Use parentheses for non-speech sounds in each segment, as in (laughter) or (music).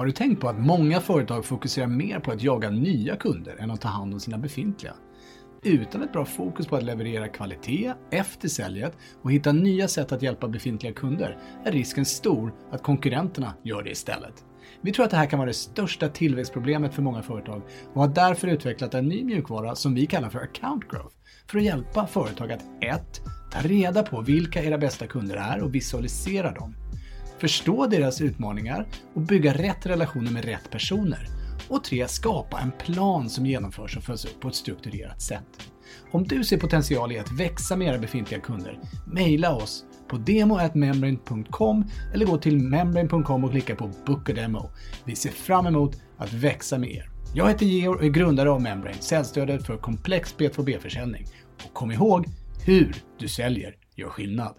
Har du tänkt på att många företag fokuserar mer på att jaga nya kunder än att ta hand om sina befintliga? Utan ett bra fokus på att leverera kvalitet efter säljet och hitta nya sätt att hjälpa befintliga kunder är risken stor att konkurrenterna gör det istället. Vi tror att det här kan vara det största tillväxtproblemet för många företag och har därför utvecklat en ny mjukvara som vi kallar för Account Growth för att hjälpa företag att 1. Ta reda på vilka era bästa kunder är och visualisera dem. Förstå deras utmaningar och bygga rätt relationer med rätt personer. Och 3. Skapa en plan som genomförs och följs upp på ett strukturerat sätt. Om du ser potential i att växa med era befintliga kunder, mejla oss på demo.membrane.com eller gå till membrane.com och klicka på Book a Demo. Vi ser fram emot att växa med er. Jag heter Georg och är grundare av Membrane, säljstödet för komplex B2B-försäljning. Och kom ihåg, hur du säljer gör skillnad.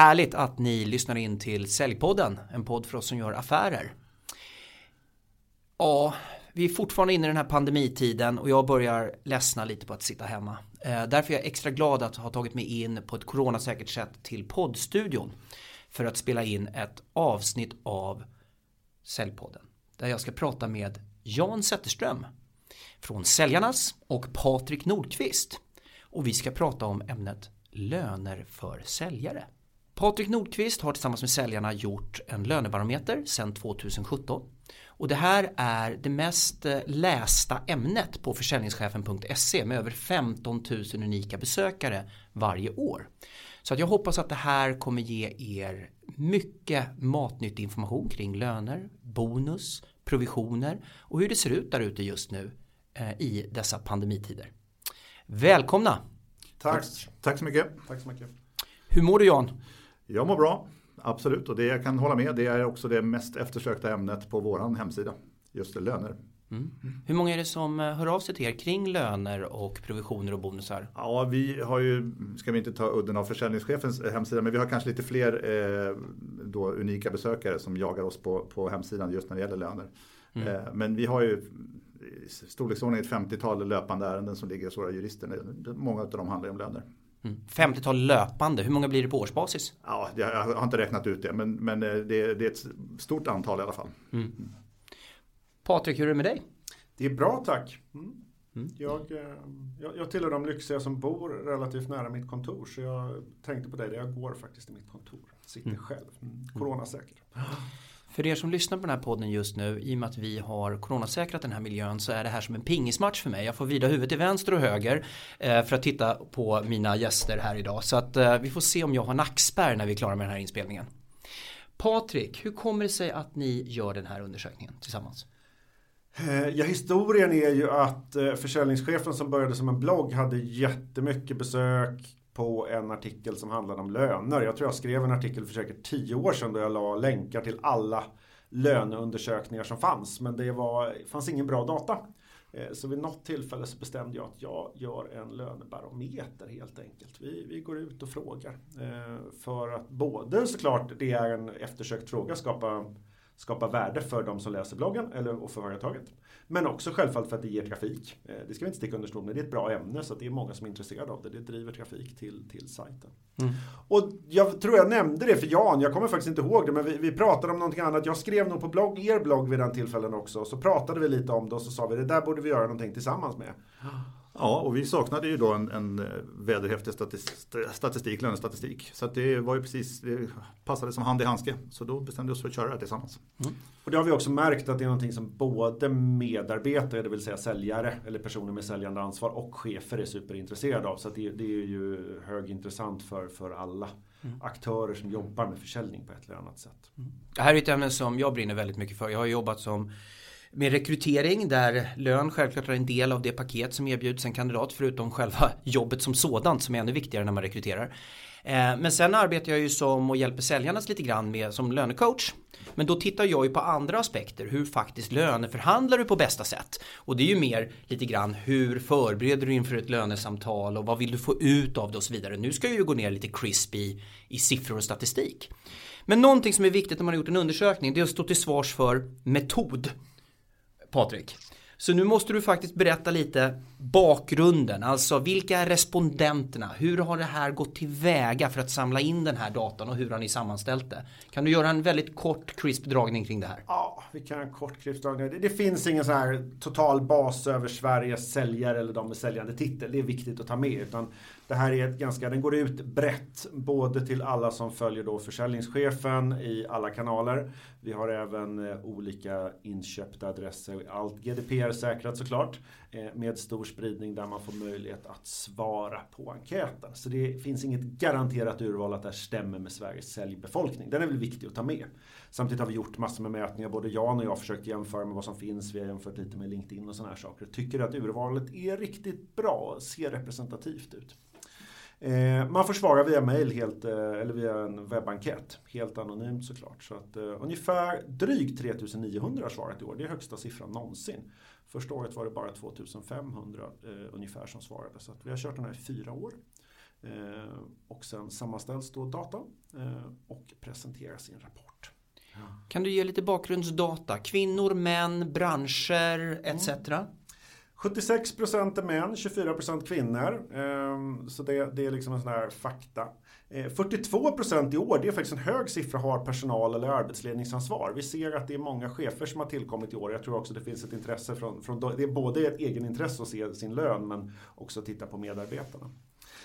Härligt att ni lyssnar in till Säljpodden, en podd för oss som gör affärer. Ja, vi är fortfarande inne i den här pandemitiden och jag börjar ledsna lite på att sitta hemma. Eh, därför är jag extra glad att ha tagit mig in på ett coronasäkert sätt till poddstudion för att spela in ett avsnitt av Säljpodden där jag ska prata med Jan Zetterström från Säljarnas och Patrik Nordqvist och vi ska prata om ämnet löner för säljare. Patrik Nordqvist har tillsammans med säljarna gjort en lönebarometer sedan 2017. Och det här är det mest eh, lästa ämnet på försäljningschefen.se med över 15 000 unika besökare varje år. Så att jag hoppas att det här kommer ge er mycket matnyttig information kring löner, bonus, provisioner och hur det ser ut där ute just nu eh, i dessa pandemitider. Välkomna! Tack. Tack så mycket. Tack så mycket. Hur mår du Jan? Jag mår bra, absolut. Och det jag kan hålla med, det är också det mest eftersökta ämnet på vår hemsida. Just det, löner. Mm. Hur många är det som eh, hör av sig till er kring löner och provisioner och bonusar? Ja, vi har ju, ska vi inte ta udden av försäljningschefens hemsida, men vi har kanske lite fler eh, då, unika besökare som jagar oss på, på hemsidan just när det gäller löner. Mm. Eh, men vi har ju storleksordningen ett 50-tal löpande ärenden som ligger hos våra jurister. Många av dem handlar om löner. Mm. 50-tal löpande, hur många blir det på årsbasis? Ja, jag har inte räknat ut det, men, men eh, det, det är ett stort antal i alla fall. Mm. Patrik, hur är det med dig? Det är bra tack. Mm. Mm. Jag, eh, jag, jag tillhör de lyxiga som bor relativt nära mitt kontor, så jag tänkte på dig, jag går faktiskt i mitt kontor. Sitter mm. själv, mm. coronasäker. (laughs) För er som lyssnar på den här podden just nu, i och med att vi har coronasäkrat den här miljön så är det här som en pingismatch för mig. Jag får vrida huvudet till vänster och höger eh, för att titta på mina gäster här idag. Så att eh, vi får se om jag har nackspärr när vi är klara med den här inspelningen. Patrik, hur kommer det sig att ni gör den här undersökningen tillsammans? Eh, ja, historien är ju att eh, försäljningschefen som började som en blogg hade jättemycket besök, på en artikel som handlade om löner. Jag tror jag skrev en artikel för säkert tio år sedan då jag la länkar till alla löneundersökningar som fanns. Men det var, fanns ingen bra data. Eh, så vid något tillfälle så bestämde jag att jag gör en lönebarometer helt enkelt. Vi, vi går ut och frågar. Eh, för att både såklart det är en eftersökt fråga, skapa skapa värde för de som läser bloggen eller och för företaget. Men också självfallet för att det ger trafik. Eh, det ska vi inte sticka under stol med. Det är ett bra ämne så det är många som är intresserade av det. Det driver trafik till, till sajten. Mm. Och jag tror jag nämnde det för Jan, jag kommer faktiskt inte ihåg det, men vi, vi pratade om någonting annat. Jag skrev nog på blogg, er blogg vid den tillfällen också. Så pratade vi lite om det och så sa vi det där borde vi göra någonting tillsammans med. Ja, och vi saknade ju då en, en vederhäftig statistik, lönestatistik. Så det var ju precis, det passade som hand i handske. Så då bestämde vi oss för att köra det tillsammans. Mm. Och det har vi också märkt att det är någonting som både medarbetare, det vill säga säljare eller personer med säljande ansvar och chefer är superintresserade av. Så det, det, är ju högintressant för, för alla mm. aktörer som jobbar med försäljning på ett eller annat sätt. Mm. Det här är ett ämne som jag brinner väldigt mycket för. Jag har jobbat som med rekrytering där lön självklart är en del av det paket som erbjuds en kandidat förutom själva (laughs) jobbet som sådant som är ännu viktigare när man rekryterar. Eh, men sen arbetar jag ju som och hjälper säljarna lite grann med som lönecoach. Men då tittar jag ju på andra aspekter. Hur faktiskt löneförhandlar du på bästa sätt? Och det är ju mer lite grann hur förbereder du inför ett lönesamtal och vad vill du få ut av det och så vidare. Nu ska jag ju gå ner lite crispy i siffror och statistik. Men någonting som är viktigt när man har gjort en undersökning det är att stå till svars för metod. Patrik. Så nu måste du faktiskt berätta lite bakgrunden, alltså vilka är respondenterna? Hur har det här gått tillväga för att samla in den här datan och hur har ni sammanställt det? Kan du göra en väldigt kort crisp dragning kring det här? Ja, vi kan göra en kort crisp dragning. Det, det finns ingen så här total bas över Sveriges säljare eller de med säljande titel. Det är viktigt att ta med. Utan det här är ett ganska, den går ut brett både till alla som följer då försäljningschefen i alla kanaler. Vi har även eh, olika inköpta adresser, allt GDPR säkrat såklart, eh, med stor spridning där man får möjlighet att svara på enkäten. Så det finns inget garanterat urval att det här stämmer med Sveriges säljbefolkning. Den är väl viktig att ta med. Samtidigt har vi gjort massor med mätningar, både Jan och jag har försökt jämföra med vad som finns. Vi har jämfört lite med LinkedIn och sådana här saker. Tycker att urvalet är riktigt bra, ser representativt ut. Eh, man får svara via mail helt, eh, eller via en webbenkät. Helt anonymt såklart. Så att, eh, ungefär drygt 3900 har svarat i år. Det är högsta siffran någonsin. Första året var det bara 2500 eh, ungefär som svarade. Så att vi har kört den här i fyra år. Eh, och sen sammanställs då data och presenteras i en rapport. Kan du ge lite bakgrundsdata? Kvinnor, män, branscher etc. Mm. 76% är män, 24% kvinnor. Ehm, så det, det är liksom en sån här fakta. Eh, 42% i år, det är faktiskt en hög siffra, har personal eller arbetsledningsansvar. Vi ser att det är många chefer som har tillkommit i år. Jag tror också det finns ett intresse från, från det är både ett egenintresse att se sin lön men också titta på medarbetarna.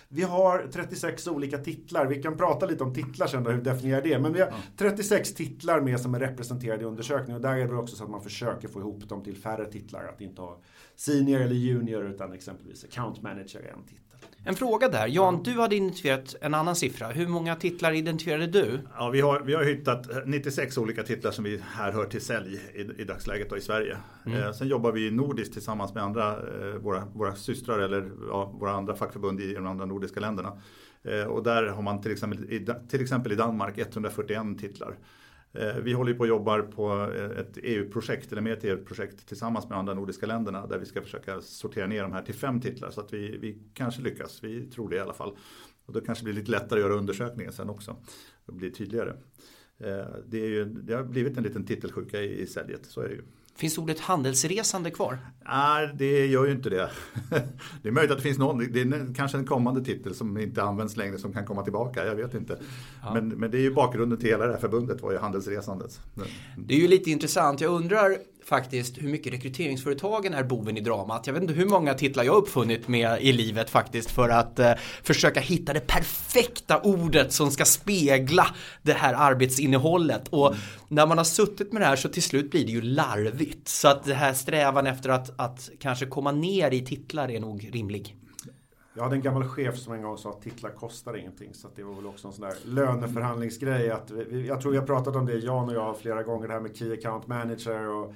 Vi har 36 olika titlar. Vi kan prata lite om titlar sen då, hur vi definierar det. Men vi har 36 titlar med som är representerade i undersökningen. Och där är det också så att man försöker få ihop dem till färre titlar. Att inte ha senior eller junior utan exempelvis account manager är en titel. En fråga där. Jan, du hade identifierat en annan siffra. Hur många titlar identifierade du? Ja, vi, har, vi har hittat 96 olika titlar som vi här hör till sälj i, i dagsläget då, i Sverige. Mm. Eh, sen jobbar vi nordiskt tillsammans med andra, eh, våra, våra systrar eller ja, våra andra fackförbund i de andra nordiska länderna. Eh, och där har man till exempel, i, till exempel i Danmark 141 titlar. Eh, vi håller på och jobbar på eh, ett EU-projekt, eller med ett EU-projekt tillsammans med andra nordiska länderna där vi ska försöka sortera ner de här till fem titlar så att vi, vi kanske lyckas. Vi tror det i alla fall. Och då kanske det blir lite lättare att göra undersökningen sen också. Det blir tydligare. Eh, det, är ju, det har blivit en liten titelsjuka i, i säljet, så är det ju. Finns ordet handelsresande kvar? Nej, det gör ju inte det. (laughs) Det är möjligt att det finns någon, det är kanske en kommande titel som inte används längre som kan komma tillbaka, jag vet inte. Ja. Men, men det är ju bakgrunden till hela det här förbundet var ju handelsresandet. Det är ju lite intressant, jag undrar faktiskt hur mycket rekryteringsföretagen är boven i dramat. Jag vet inte hur många titlar jag uppfunnit med i livet faktiskt för att eh, försöka hitta det perfekta ordet som ska spegla det här arbetsinnehållet. Och mm. när man har suttit med det här så till slut blir det ju larvigt. Så att det här strävan efter att, att kanske komma ner i titlar är nog rimlig. Jag hade en gammal chef som en gång sa att titlar kostar ingenting. Så det var väl också en sån där löneförhandlingsgrej. Att vi, jag tror vi har pratat om det, Jan och jag, flera gånger. Det här med Key Account Manager och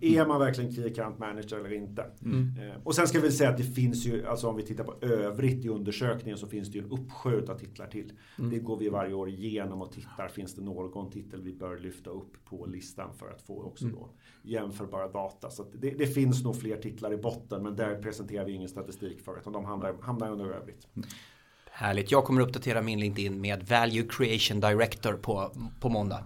är man verkligen Key Account Manager eller inte? Mm. Eh, och sen ska vi säga att det finns ju, alltså om vi tittar på övrigt i undersökningen så finns det ju en uppsjö av titlar till. Mm. Det går vi varje år igenom och tittar. Finns det någon titel vi bör lyfta upp på listan för att få också mm. då jämförbara data. Så det, det, finns nog fler titlar i botten men där presenterar vi ingen statistik för utan de hamnar, hamnar under övrigt. Mm. Härligt, jag kommer uppdatera min LinkedIn med Value Creation Director på, på måndag.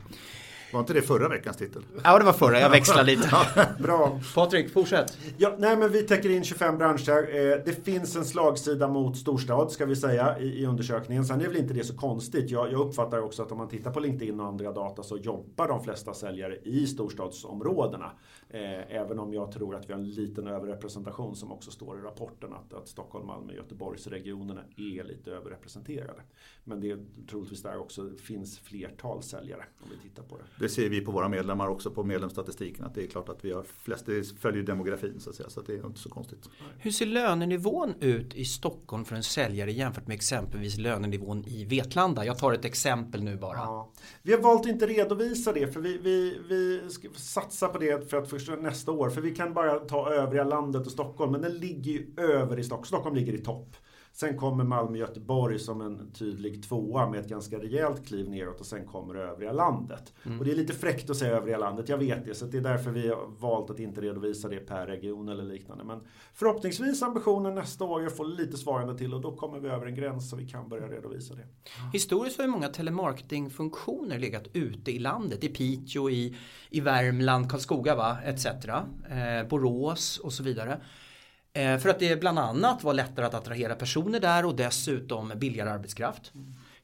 Var inte det förra veckans titel? Ja, det var förra. Jag växlar lite. (laughs) Bra. Patrik, fortsätt. Ja, nej, men vi täcker in 25 branscher. Eh, det finns en slagsida mot storstad, ska vi säga, i, undersökningen. Sen är väl inte det så konstigt. Jag, jag, uppfattar också att om man tittar på LinkedIn och andra data så jobbar de flesta säljare i storstadsområdena. Eh, även om jag tror att vi har en liten överrepresentation som också står i rapporten att, att Stockholm, Malmö, Göteborgsregionerna är lite överrepresenterade. Men det är troligtvis där också finns flertal säljare om vi tittar på det. Det ser vi på våra medlemmar också på medlemsstatistiken att det är klart att vi har flest, det följer demografin så att säga så att det är inte så konstigt. Hur ser lönenivån ut i Stockholm för en säljare jämfört med exempelvis lönenivån i Vetlanda? Jag tar ett exempel nu bara. Ja. Vi har valt att inte redovisa det för vi, vi, vi ska satsa på det för att förstå nästa år för vi kan bara ta övriga landet och Stockholm men den ligger ju över i Stockholm. Stockholm ligger i topp. Sen kommer Malmö-Göteborg som en tydlig tvåa med ett ganska rejält kliv neråt och sen kommer övriga landet. Mm. Och det är lite fräckt att säga övriga landet, jag vet det. Så det är därför vi har valt att inte redovisa det per region eller liknande. Men förhoppningsvis ambitionen nästa år är att få lite svarande till och då kommer vi över en gräns så vi kan börja redovisa det. Historiskt har ju många telemarketingfunktioner legat ute i landet. I Piteå, i, i Värmland, Karlskoga va? etc. Eh, Borås och så vidare. Eh, för att det bland annat var lättare att attrahera personer där och dessutom billigare arbetskraft.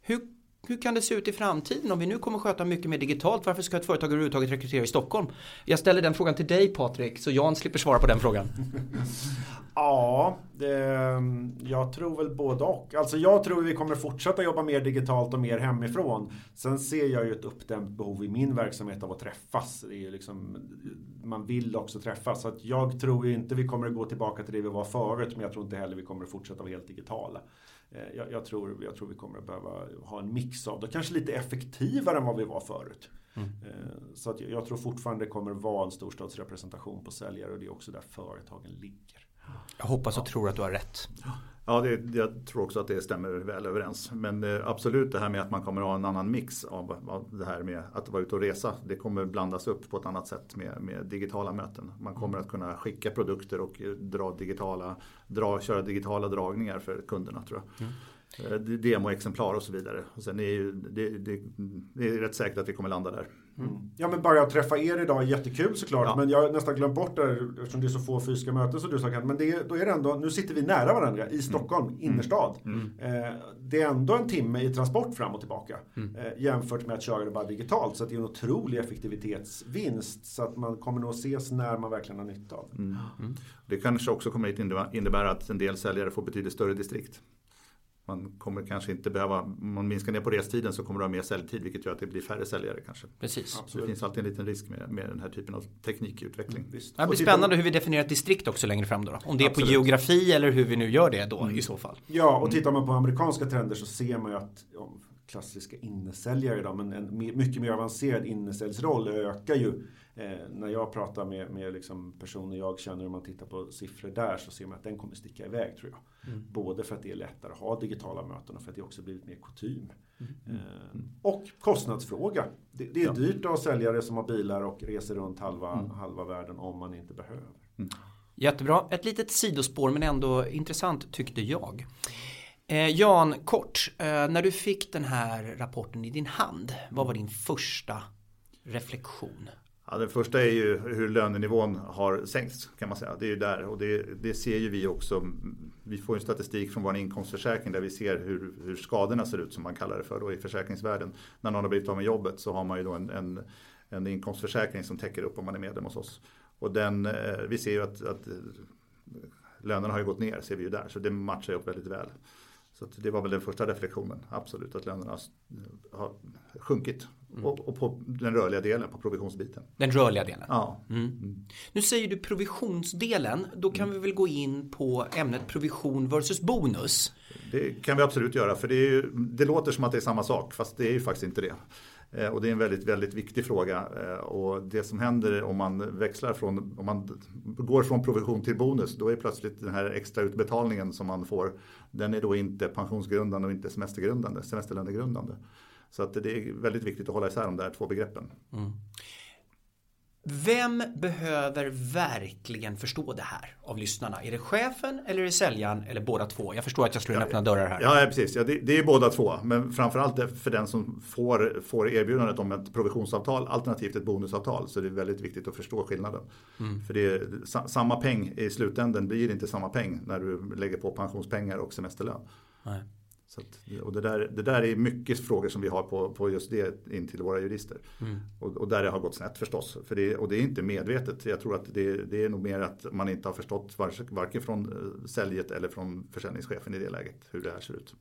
Hur, hur kan det se ut i framtiden om vi nu kommer sköta mycket mer digitalt? Varför ska ett företag överhuvudtaget rekrytera i Stockholm? Jag ställer den frågan till dig Patrik så Jan slipper svara på den frågan. (laughs) Ja, det, jag tror väl både och. Alltså jag tror vi kommer fortsätta jobba mer digitalt och mer hemifrån. Sen ser jag ju ett uppdämt behov i min verksamhet av att träffas. Det är liksom, man vill också träffas. Så att jag tror inte vi kommer gå tillbaka till det vi var förut. Men jag tror inte heller vi kommer fortsätta vara helt digitala. Eh, jag, jag, tror, jag tror vi kommer behöva ha en mix av det. Kanske lite effektivare än vad vi var förut. Mm. Eh, så att jag tror fortfarande det kommer vara en storstadsrepresentation på säljare och det är också där företagen ligger. Jag hoppas och tror att du har rätt. Ja, det, jag tror också att det stämmer väl överens. Men eh, absolut det här med att man kommer att ha en annan mix av, av det här med att vara ute och resa. Det kommer blandas upp på ett annat sätt med, med digitala möten. Man kommer att kunna skicka produkter och dra digitala, dra, köra digitala dragningar för kunderna tror jag. Mm. Eh, demoexemplar och så vidare. Och sen är ju, det, det, det, är rätt säkert att vi kommer landa där. Mm. Ja men bara att träffa er idag är jättekul såklart. Ja. Men jag har nästan glömt bort det eftersom det är så få fysiska möten som du sa Men det, då är det ändå, nu sitter vi nära varandra i Stockholm, mm. innerstad. Mm. Eh, det är ändå en timme i transport fram och tillbaka. Mm. Eh, jämfört med att köra det bara digitalt. Så det är en otrolig effektivitetsvinst. Så att man kommer nog ses när man verkligen har nytta av det. Mm. Mm. Det kanske också kommer att innebära att en del säljare får betydligt större distrikt man kommer kanske inte behöva, om man minskar ner på restiden så kommer du ha mer säljtid vilket gör att det blir färre säljare kanske. Precis. Så det finns alltid en liten risk med, med den här typen av teknikutveckling. Mm, det blir spännande hur vi definierar ett distrikt också längre fram då. då. Om det är Absolut. på geografi eller hur vi nu gör det då mm. i så fall. Ja, och tittar man på amerikanska trender så ser man ju att ja, klassiska innesäljare idag, men en mycket mer avancerad innesäljsroll ökar ju Eh, när jag pratar med, med liksom personer jag känner, om man tittar på siffror där, så ser man att den kommer sticka iväg tror jag. Mm. Både för att det är lättare att ha digitala möten och för att det också blivit mer kutym. Mm. Eh, och kostnadsfråga. Det, det är ja. dyrt att ha säljare som har bilar och reser runt halva, mm. halva världen om man inte behöver. Mm. Jättebra. Ett litet sidospår men ändå intressant tyckte jag. Eh, Jan, kort. Eh, när du fick den här rapporten i din hand, vad var din första reflektion? Ja, det första är ju hur lönenivån har sänkts kan man säga. Det är ju där och det, det ser ju vi också. Vi får ju statistik från vår inkomstförsäkring där vi ser hur, hur skadorna ser ut som man kallar det för då i försäkringsvärlden. När någon har blivit av med jobbet så har man ju då en, en, en inkomstförsäkring som täcker upp om man är medlem hos oss. Och den, eh, vi ser ju att, att lönerna har ju gått ner ser vi ju där så det matchar ju upp väldigt väl. Så det var väl den första reflektionen, absolut, att lönerna har sjunkit. Mm. Och, och, på den rörliga delen, på provisionsbiten. Den rörliga delen? Ja. Mm. Mm. Nu säger du provisionsdelen, då kan vi väl gå in på ämnet provision versus bonus? Det kan vi absolut göra, för det, ju, det låter som att det är samma sak, fast det är ju faktiskt inte det. Eh, och det är en väldigt, väldigt viktig fråga. Eh, och det som händer om man växlar från, om man går från provision till bonus, då är plötsligt den här extra utbetalningen som man får, den är då inte pensionsgrundande och inte semestergrundande, semesterlönegrundande. Så att det är väldigt viktigt att hålla isär de där två begreppen. Mm. Vem behöver verkligen förstå det här av lyssnarna? Är det chefen eller är det säljaren eller båda två? Jag förstår att jag slår in ja, öppna dörrar här. Ja, precis. Ja, det, det, är båda två. Men framförallt för den som får, får erbjudandet om ett provisionsavtal alternativt ett bonusavtal. Så det är väldigt viktigt att förstå skillnaden. Mm. För det är, samma peng i slutändan blir inte samma peng när du lägger på pensionspengar och semesterlön. Nej. Att, och det där, det där är mycket frågor som vi har på, på just det in till våra jurister. Mm. Och, och, där det har gått snett förstås. För det, och det är inte medvetet. Jag tror att det, det är nog mer att man inte har förstått varken från eh, säljet eller från försäljningschefen i det läget hur det här ser ut.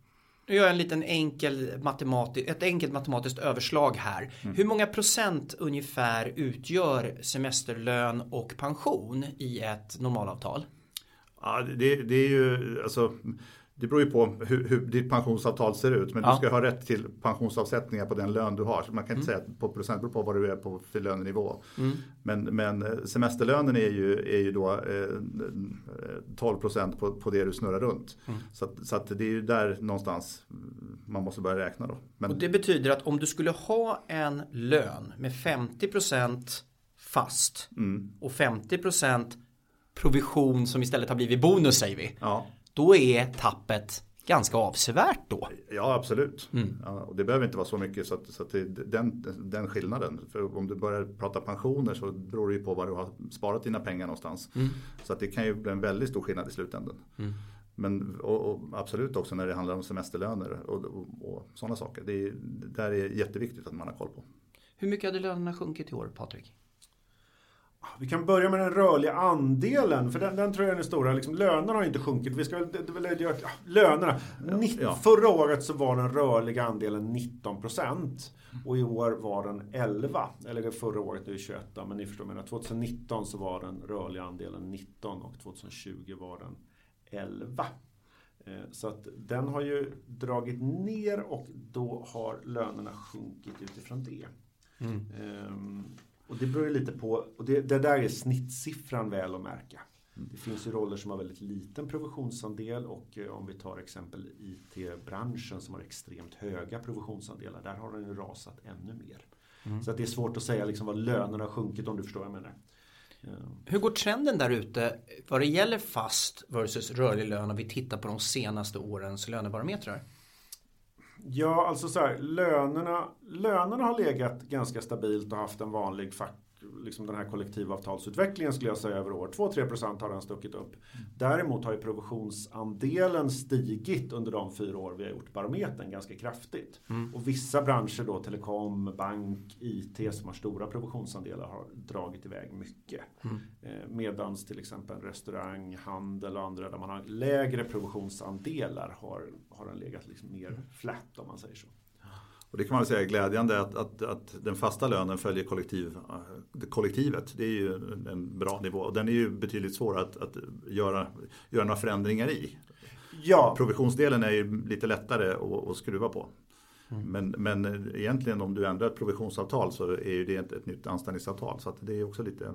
Nu gör jag en liten enkel matematisk, ett enkelt matematiskt överslag här. Mm. Hur många procent ungefär utgör semesterlön och pension i ett normalavtal? Ja, det, det är ju alltså det beror ju på hur, hur ditt pensionsavtal ser ut. Men ja. du ska ha rätt till pensionsavsättningar på den lön du har. Så man kan inte mm. säga på procent, beror på vad du är på för lönenivå. Mm. Men, men eh, semesterlönen är ju, är ju då eh, 12 procent på, på det du snurrar runt. Mm. Så, att, så att det är ju där någonstans man måste börja räkna då. Men... Och det betyder att om du skulle ha en lön med 50 procent fast mm. och 50 procent provision som istället har blivit bonus säger vi. Ja då är tappet ganska avsevärt då. Ja, absolut. Mm. Ja, och det behöver inte vara så mycket så att, så att det, den, den skillnaden. För om du börjar prata pensioner så beror det ju på var du har sparat dina pengar någonstans. Mm. Så att det kan ju bli en väldigt stor skillnad i slutändan. Mm. Men och, och absolut också när det handlar om semesterlöner och, och, och sådana saker. Det, är, det där är jätteviktigt att man har koll på. Hur mycket hade lönerna sjunkit i år, Patrik? Vi kan börja med den rörliga andelen, för den, den tror jag är den stora. Liksom, lönerna har inte sjunkit. Vi ska väl, det, det, det, lönerna. Ja, ja. Förra året så var den rörliga andelen 19 procent. Och i år var den 11. Eller förra året, nu är 21 men ni förstår vad jag menar. 2019 så var den rörliga andelen 19 och 2020 var den 11. Eh, så att den har ju dragit ner och då har lönerna sjunkit utifrån det. Mm. Um, och det beror lite på, och det, det där är snittsiffran väl att märka. Det finns ju roller som har väldigt liten provisionsandel och eh, om vi tar exempel IT-branschen som har extremt höga provisionsandelar, där har den ju rasat ännu mer. Mm. Så att det är svårt att säga liksom vad lönerna har sjunkit om du förstår vad jag menar. Hur går trenden där ute vad det gäller fast versus rörlig lön om vi tittar på de senaste årens lönebarometrar? Ja, alltså så här, lönerna, lönerna har legat ganska stabilt och haft en vanlig fack liksom den här kollektivavtalsutvecklingen skulle jag säga över år. 2-3% har den stuckit upp. Däremot har ju provisionsandelen stigit under de fyra år vi har gjort barometern ganska kraftigt. Mm. Och vissa branscher då, telekom, bank, IT som har stora provisionsandelar har dragit iväg mycket. Mm. Eh, medans till exempel restaurang, handel och andra där man har lägre provisionsandelar har, har den legat liksom mer flat om man säger så. Och det kan man säga är glädjande att, att, att den fasta lönen följer kollektiv, kollektivet. Det är ju en bra nivå. Och den är ju betydligt svårare att, att göra, göra några förändringar i. Ja. Provisionsdelen är ju lite lättare att, att skruva på. Mm. Men, men egentligen om du ändrar ett provisionsavtal så är ju det ett, ett nytt anställningsavtal. Så det är också lite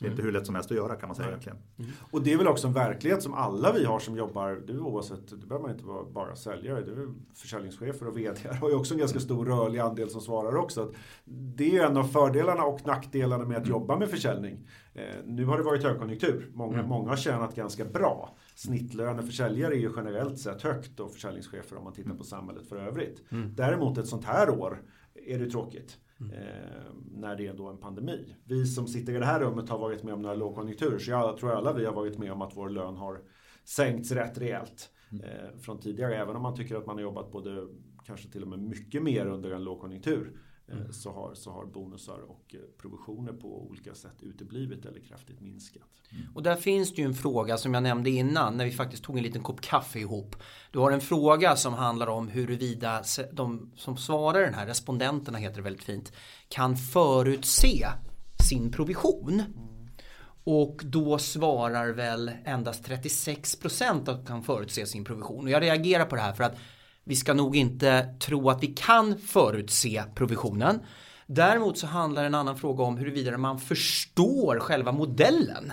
det är inte hur lätt som helst att göra kan man säga Nej. egentligen. Mm. Och det är väl också en verklighet som alla vi har som jobbar, det är oavsett, det behöver man inte vara bara säljare, det är försäljningschefer och VD (laughs) har ju också en ganska stor rörlig andel som svarar också. det är en av fördelarna och nackdelarna med att mm. jobba med försäljning. Eh, nu har det varit högkonjunktur, många, mm. många har tjänat ganska bra. Snittlönen för säljare är ju generellt sett högt och försäljningschefer om man tittar på samhället för övrigt. Mm. Däremot ett sånt här år är det tråkigt. Mm. Eh, när det är då en pandemi. Vi som sitter i det här rummet har varit med om några lågkonjunkturer så jag tror alla vi har varit med om att vår lön har sänkts rätt rejält mm. eh, från tidigare. Även om man tycker att man har jobbat både kanske till och med mycket mer under en lågkonjunktur mm. så, har, så har bonusar och eh, provisioner på olika sätt uteblivit eller kraftigt minskat. Mm. Och där finns det ju en fråga som jag nämnde innan när vi faktiskt tog en liten kopp kaffe ihop. Du har en fråga som handlar om huruvida de som svarar den här, respondenterna heter det väldigt fint, kan förutse sin provision. Mm. Och då svarar väl endast 36% att kan förutse sin provision. Och jag reagerar på det här för att vi ska nog inte tro att vi kan förutse provisionen. Däremot så handlar en annan fråga om huruvida man förstår själva modellen.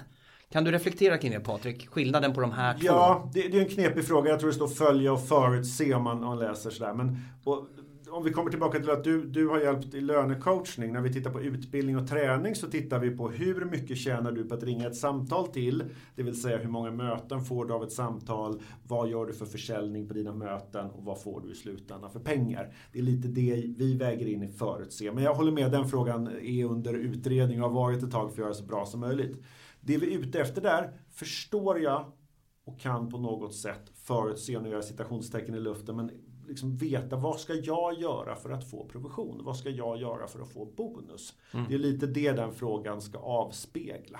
Kan du reflektera kring det Patrik? Skillnaden på de här två? Ja, det, det är en knepig fråga. Jag tror det står följa och förutse om man, om man läser sådär. Men, och, om vi kommer tillbaka till att du, du har hjälpt i lönecoachning. När vi tittar på utbildning och träning så tittar vi på hur mycket tjänar du på att ringa ett samtal till? Det vill säga hur många möten får du av ett samtal? Vad gör du för försäljning på dina möten? Och vad får du i slutändan för pengar? Det är lite det vi väger in i förutse. Men jag håller med, den frågan är under utredning och har varit ett tag för att göra det så bra som möjligt. Det vi är ute efter där förstår jag och kan på något sätt förutse, nu gör jag citationstecken i luften, men liksom veta vad ska jag göra för att få provision? Vad ska jag göra för att få bonus? Mm. Det är lite det den frågan ska avspegla.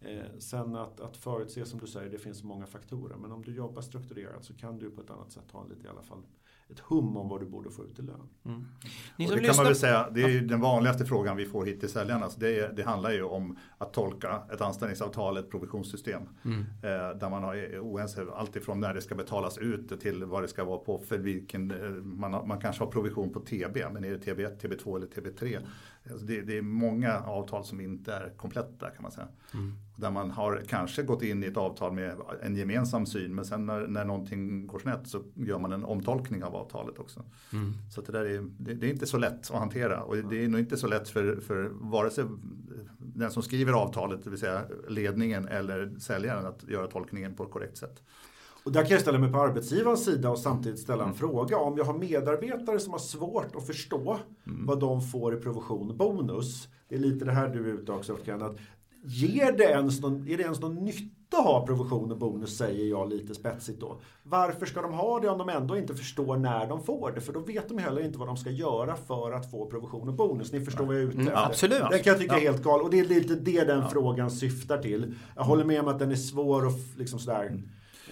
Eh, sen att, att förutse som du säger, det finns många faktorer. Men om du jobbar strukturerat så kan du på ett annat sätt ha lite i alla fall ett hum om vad du borde få ut i lön. Mm. Ni som det kan man väl säga, det är ju den vanligaste frågan vi får hit till säljarna. Det, det handlar ju om att tolka ett anställningsavtal, ett provisionssystem. Mm. Eh, där man är oense alltifrån när det ska betalas ut till vad det ska vara på för vilken, eh, man, har, man kanske har provision på TB, men är det TB1, TB2 eller TB3? Alltså det, det, är många avtal som inte är kompletta kan man säga. Mm. Där man har kanske gått in i ett avtal med en gemensam syn men sen när, när någonting går snett så gör man en omtolkning av avtalet också. Mm. Så det, där är, det, det, är inte så lätt att hantera och det är nog inte så lätt för, för vare sig den som skriver avtalet, det vill säga ledningen eller säljaren att göra tolkningen på ett korrekt sätt. Och där kan jag ställa mig på arbetsgivarens sida och samtidigt ställa en mm. fråga. Om jag har medarbetare som har svårt att förstå mm. vad de får i provision och bonus. Det är lite det här du är ute också Ken, att Ger det ens någon, är det ens någon nytta att ha provision och bonus säger jag lite spetsigt då. Varför ska de ha det om de ändå inte förstår när de får det? För då vet de heller inte vad de ska göra för att få provision och bonus. Ni förstår vad jag är ute mm, efter. absolut. Det kan jag tycka är helt galet. Och det är lite det den ja. frågan syftar till. Jag håller med om att den är svår och liksom sådär.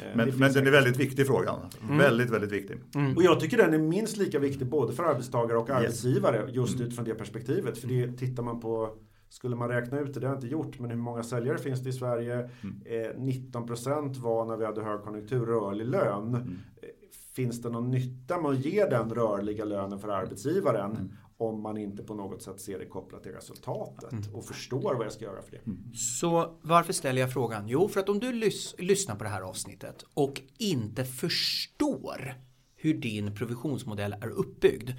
Mm. Eh, men, men den är väldigt viktig frågan. Mm. Väldigt, väldigt viktig. Mm. Och jag tycker den är minst lika viktig både för arbetstagare och arbetsgivare yes. just mm. utifrån det perspektivet. För det tittar man på skulle man räkna ut det, det har jag inte gjort, men hur många säljare finns det i Sverige? Mm. Eh, 19% var när vi hade högkonjunktur rörlig lön. Mm. Eh, finns det någon nytta med att ge den rörliga lönen för arbetsgivaren mm. Om man inte på något sätt ser det kopplat till resultatet mm. och förstår vad jag ska göra för det? Mm. Så varför ställer jag frågan? Jo, för att om du lys lyssnar på det här avsnittet och inte förstår hur din provisionsmodell är uppbyggd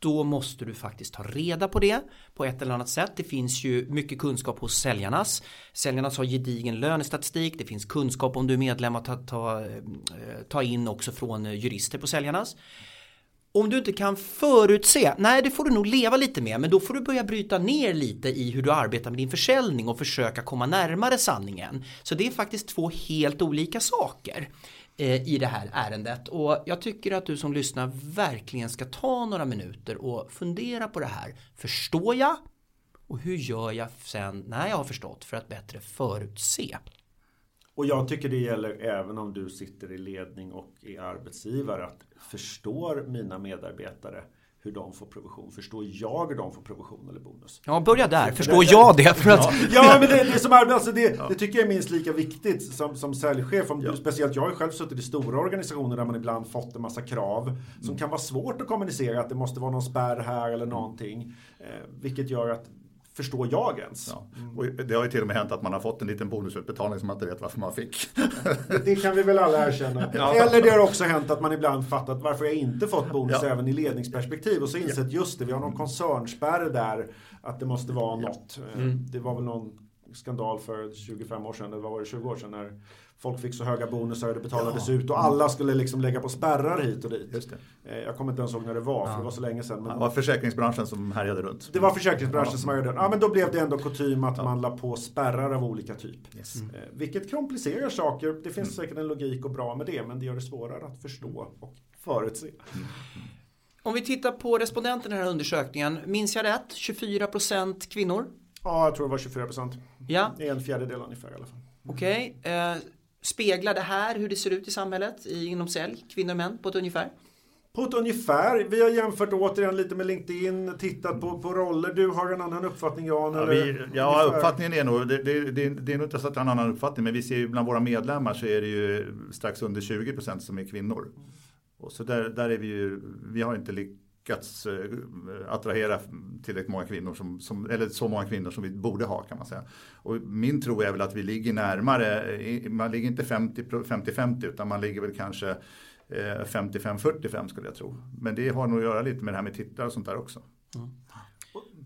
då måste du faktiskt ta reda på det på ett eller annat sätt. Det finns ju mycket kunskap hos säljarnas. Säljarnas har gedigen lönestatistik. Det finns kunskap om du är medlem att ta, ta, eh, ta in också från jurister på säljarnas. Om du inte kan förutse, nej det får du nog leva lite med, men då får du börja bryta ner lite i hur du arbetar med din försäljning och försöka komma närmare sanningen. Så det är faktiskt två helt olika saker. Eh, I det här ärendet och jag tycker att du som lyssnar verkligen ska ta några minuter och fundera på det här. Förstår jag? Och hur gör jag sen när jag har förstått för att bättre förutse? Och jag tycker det gäller även om du sitter i ledning och är arbetsgivare att förstår mina medarbetare hur de får provision. Förstår jag hur de får provision eller bonus? Ja, börja där. Förstår jag det? För att... ja, men det, det som alltså det, det, tycker jag är minst lika viktigt som, som säljchef. Om, ja. Speciellt jag har själv suttit i stora organisationer där man ibland fått en massa krav som mm. kan vara svårt att kommunicera att det måste vara någon spärr här eller någonting. Eh, vilket gör att förstår jag ens? Ja. Mm. Och det har ju till och med hänt att man har fått en liten bonusutbetalning som man inte vet varför man fick. (laughs) det kan vi väl alla erkänna. Ja. Eller det har också hänt att man ibland fattat varför jag inte fått bonus ja. även i ledningsperspektiv och så insett just det, vi har någon koncernspärr där att det måste vara något. Mm. Det var väl någon skandal för 25 år sedan, eller vad var det, 20 år sedan när folk fick så höga bonusar och det betalades ja. ut och alla skulle liksom lägga på spärrar hit och dit. Just det. Eh, jag kommer inte ens ihåg när det var, för det var så länge sedan. Men... Det var försäkringsbranschen som härjade runt. Det var försäkringsbranschen ja. som härjade runt. Ja, men då blev det ändå kutym att man la på spärrar av olika typ. Yes. Mm. Vilket komplicerar saker. Det finns mm. säkert en logik och bra med det, men det gör det svårare att förstå och förutse. Mm. Om vi tittar på respondenterna i den här undersökningen, minns jag rätt? 24% kvinnor? Ja, jag tror det var 24%. Ja. En fjärdedel ungefär i alla fall. Okej. Okay. Speglar det här hur det ser ut i samhället inom sälj, kvinnor och män på ett ungefär? På ett ungefär. Vi har jämfört återigen lite med LinkedIn, tittat på, på roller. Du har en annan uppfattning Jan? Ja, vi, ja uppfattningen är nog, det, det, det, det är nog inte så att jag har en annan uppfattning, men vi ser ju bland våra medlemmar så är det ju strax under 20% som är kvinnor. Och så där, där är vi ju, vi har inte lyckats eh, attrahera tillräckligt många kvinnor som, som, eller så många kvinnor som vi borde ha kan man säga. Och min tro är väl att vi ligger närmare, man ligger inte 50-50 utan man ligger väl kanske 55-45 eh, skulle jag tro. Men det har nog att göra lite med det här med titlar och sånt där också. Mm.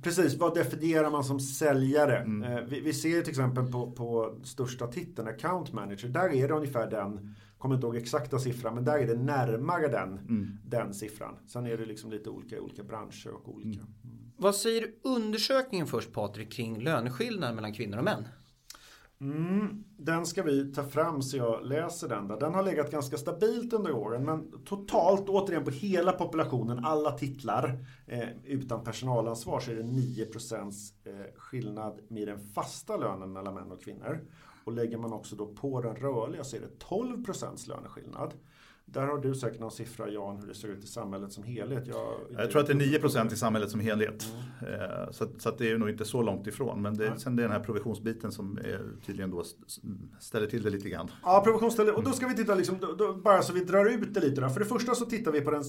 Precis, vad definierar man som säljare? Mm. Eh, vi, vi, ser till exempel på, på största titeln, account manager, där är det ungefär den kommer inte ihåg exakta siffran, men där är det närmare den, mm. den siffran. Sen är det liksom lite olika i olika branscher och olika. Mm. Vad säger undersökningen först Patrik kring löneskillnad mellan kvinnor och män? Mm, den ska vi ta fram så jag läser den. Där. Den har legat ganska stabilt under åren men totalt, återigen på hela populationen, alla titlar eh, utan personalansvar så är det 9 eh, skillnad med den fasta lönen mellan män och kvinnor. Och lägger man också då på den rörliga så är det 12 löneskillnad. Där har du säkert någon siffra Jan hur det ser ut i samhället som helhet. Jag, jag tror att det är 9% i samhället som helhet. Mm. Så, så det är nog inte så långt ifrån. Men det, sen det är den här provisionsbiten som är, tydligen då ställer till det lite grann. Ja, provisionsställer. Och då ska vi titta liksom, då, då, bara så vi drar ut det lite. Då. För det första så tittar vi på den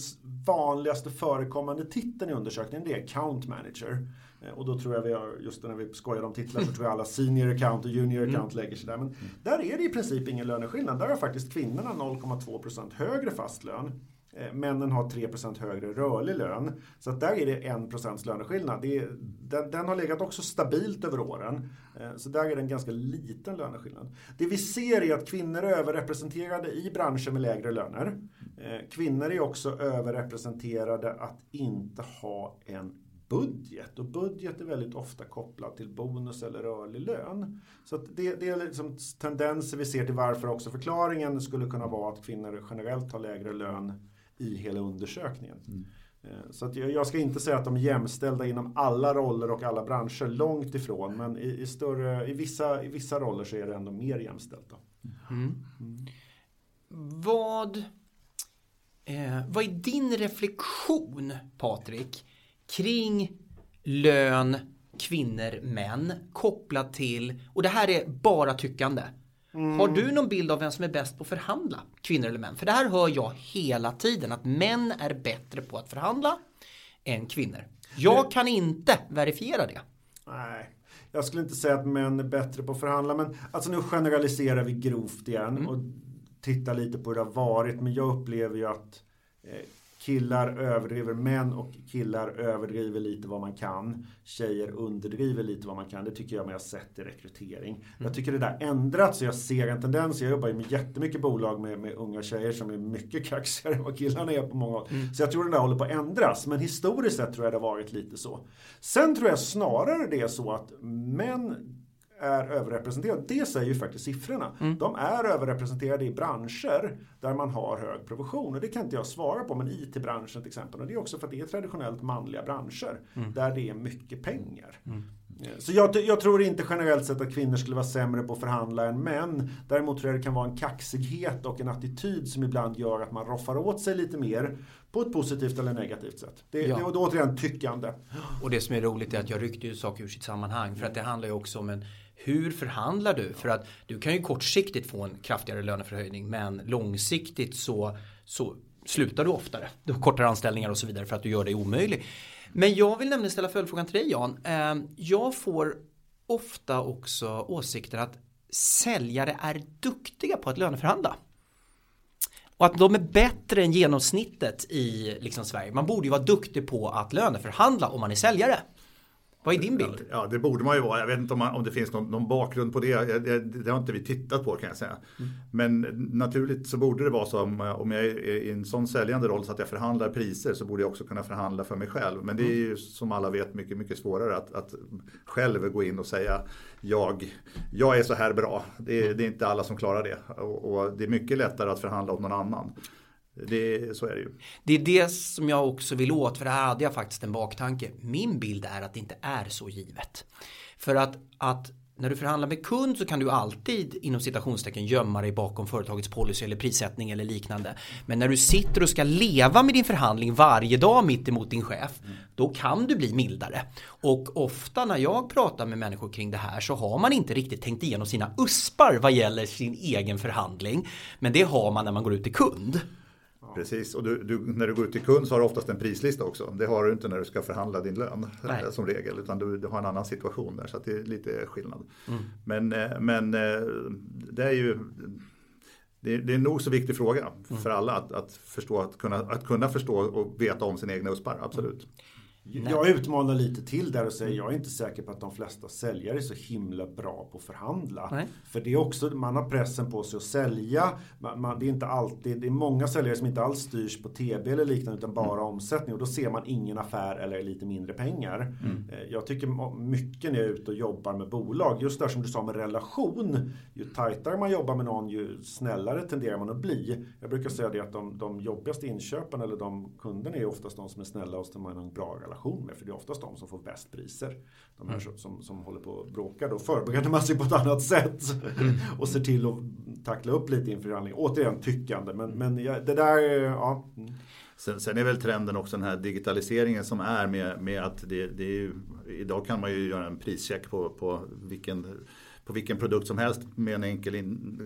vanligaste förekommande titeln i undersökningen. Det är account manager. Eh, och då tror jag vi har, just när vi skojar om titlar, så tror jag alla senior account och junior mm. account lägger sig där. Men där är det i princip ingen löneskillnad. Där har faktiskt kvinnorna 0,2% högre högre fast lön. Eh, Männen har 3% högre rörlig lön. Så att där är det 1% löneskillnad. Det är, den, den, har legat också stabilt över åren. Eh, så där är det en ganska liten löneskillnad. Det vi ser är att kvinnor är överrepresenterade i branscher med lägre löner. Eh, kvinnor är också överrepresenterade att inte ha en budget. Och budget är väldigt ofta kopplat till bonus eller rörlig lön. Så det, det, är liksom tendenser vi ser till varför också förklaringen skulle kunna vara att kvinnor generellt har lägre lön i hela undersökningen. Mm. Eh, så att jag ska inte säga att de är jämställda inom alla roller och alla branscher, långt ifrån. Men i, i större, i, vissa, i vissa roller så är det ändå mer jämställt. Mm. Mm. Vad, eh, vad är din reflektion, Patrik, kring lön, kvinnor, män kopplat till, och det här är bara tyckande. Mm. Har du någon bild av vem som är bäst på att förhandla? Kvinnor eller män? För det här hör jag hela tiden att män är bättre på att förhandla än kvinnor. Jag kan inte verifiera det. Nej, jag skulle inte säga att män är bättre på att förhandla, men alltså nu generaliserar vi grovt igen mm. och tittar lite på hur det har varit. Men jag upplever ju att eh, killar överdriver, män och killar överdriver lite vad man kan. Tjejer underdriver lite vad man kan. Det tycker jag mig ha sett i rekrytering. Mm. Jag tycker det där ändrats och jag ser en tendens. Jag jobbar ju med jättemycket bolag med, med unga tjejer som är mycket kaxigare än vad killarna är på många håll. Mm. Så jag tror det där håller på att ändras. Men historiskt sett tror jag det har varit lite så. Sen tror jag snarare det är så att män är överrepresenterade. Det säger ju faktiskt siffrorna. Mm. De är överrepresenterade i branscher där man har hög provision. Och det kan inte jag svara på, men IT-branschen till exempel. Och det är också för att det är traditionellt manliga branscher mm. där det är mycket pengar. Mm. Så jag, jag, tror inte generellt sett att kvinnor skulle vara sämre på att förhandla än män. Däremot tror jag det kan vara en kaxighet och en attityd som ibland gör att man roffar åt sig lite mer på ett positivt eller negativt sätt. Det, ja. det är återigen tyckande. Och det som är roligt är att jag ryckte ju saker ur sitt sammanhang. För att det handlar ju också om en hur förhandlar du? För att du kan ju kortsiktigt få en kraftigare löneförhöjning men långsiktigt så, så slutar du oftare. Du har kortare anställningar och så vidare för att du gör dig omöjlig. Men jag vill nämligen ställa följdfrågan till dig Jan. Ehm, jag får ofta också åsikter att säljare är duktiga på att löneförhandla. Och att de är bättre än genomsnittet i liksom Sverige. Man borde ju vara duktig på att löneförhandla om man är säljare. Vad är din bild? Ja, det borde man ju vara. Jag vet inte om, man, om det finns någon, någon bakgrund på det. Det, det. har inte vi tittat på kan jag säga. Mm. Men naturligt så borde det vara så om, om jag är i en sån säljande roll så att jag förhandlar priser så borde jag också kunna förhandla för mig själv. Men det är ju som alla vet mycket, mycket svårare att, att själv gå in och säga jag, jag är så här bra. Det, det är inte alla som klarar det. Och, och det är mycket lättare att förhandla åt någon annan. Det, så är det ju. Det är det som jag också vill åt, för det här hade jag faktiskt en baktanke. Min bild är att det inte är så givet. För att, att när du förhandlar med kund så kan du alltid inom citationstecken gömma dig bakom företagets policy eller prissättning eller liknande. Men när du sitter och ska leva med din förhandling varje dag mitt emot din chef, då kan du bli mildare. Och ofta när jag pratar med människor kring det här så har man inte riktigt tänkt igenom sina uspar vad gäller sin egen förhandling. Men det har man när man går ut till kund. Precis, och du, du, när du går ut till kund så har du oftast en prislista också. Det har du inte när du ska förhandla din lön Nej. som regel. Utan du, du, har en annan situation där så det är lite skillnad. Mm. Men, eh, men eh, det är ju det är, det är en nog så viktig fråga mm. för alla att, att, förstå, att, kunna, att kunna förstå och veta om sina egna USPar, absolut. Jag utmanar lite till där och säger jag är inte säker på att de flesta säljare är så himla bra på att förhandla. Nej. För det är också, man har pressen på sig att sälja. Man, man, det är inte alltid, det är många säljare som inte alls styrs på TB eller liknande utan bara mm. omsättning och då ser man ingen affär eller lite mindre pengar. Mm. Eh, jag tycker mycket när jag är ute och jobbar med bolag, just där som du sa med relation. Ju tajtare man jobbar med någon ju snällare tenderar man att bli. Jag brukar säga det att de, de jobbigaste inköpen eller de kunderna är oftast de som är snälla och som har en bra relation relation med. För det är oftast de som får bäst priser. De här mm. som, som håller på att bråka. Då förbereder man sig på ett annat sätt. Mm. (laughs) och ser till att tackla upp lite inför förhandlingen. Återigen tyckande. Men, men ja, det där, ja. Mm. Sen, sen, är väl trenden också den här digitaliseringen som är med, med att det, det är ju, idag kan man ju göra en prischeck på, på vilken på vilken produkt som helst med en enkel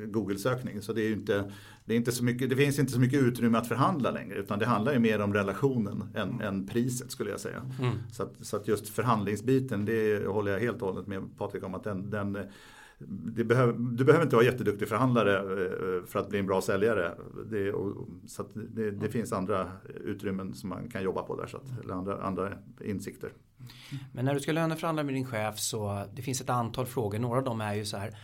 Google-sökning. Så det, är inte, det, är inte så mycket, det finns inte så mycket utrymme att förhandla längre utan det handlar ju mer om relationen än, än priset skulle jag säga. Mm. Så, att, så att just förhandlingsbiten, det håller jag helt och hållet med Patrik om att den, den Behöver, du behöver inte vara jätteduktig förhandlare eh, för att bli en bra säljare. Det, så det, det, finns andra utrymmen som man kan jobba på där, så att, eller andra, andra insikter. Men när du ska löneförhandla med din chef så det finns ett antal frågor. Några av dem är ju så här.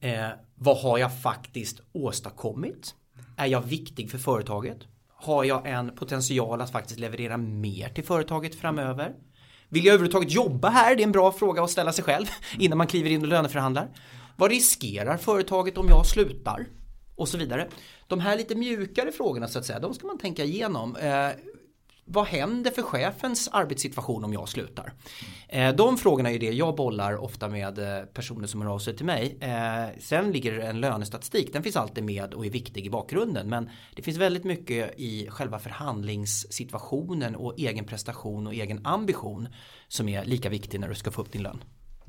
Eh, vad har jag faktiskt åstadkommit? Är jag viktig för företaget? Har jag en potential att faktiskt leverera mer till företaget framöver? Vill jag överhuvudtaget jobba här? Det är en bra fråga att ställa sig själv (laughs) innan man kliver in och löneförhandlar. Vad riskerar företaget om jag slutar? Och så vidare. De här lite mjukare frågorna så att säga, de ska man tänka igenom. Eh, vad händer för chefens arbetssituation om jag slutar? Eh, de frågorna är det jag bollar ofta med eh, personer som hör av sig till mig. Eh, sen ligger det en lönestatistik, den finns alltid med och är viktig i bakgrunden. Men det finns väldigt mycket i själva förhandlingssituationen och egen prestation och egen ambition som är lika viktig när du ska få upp din lön.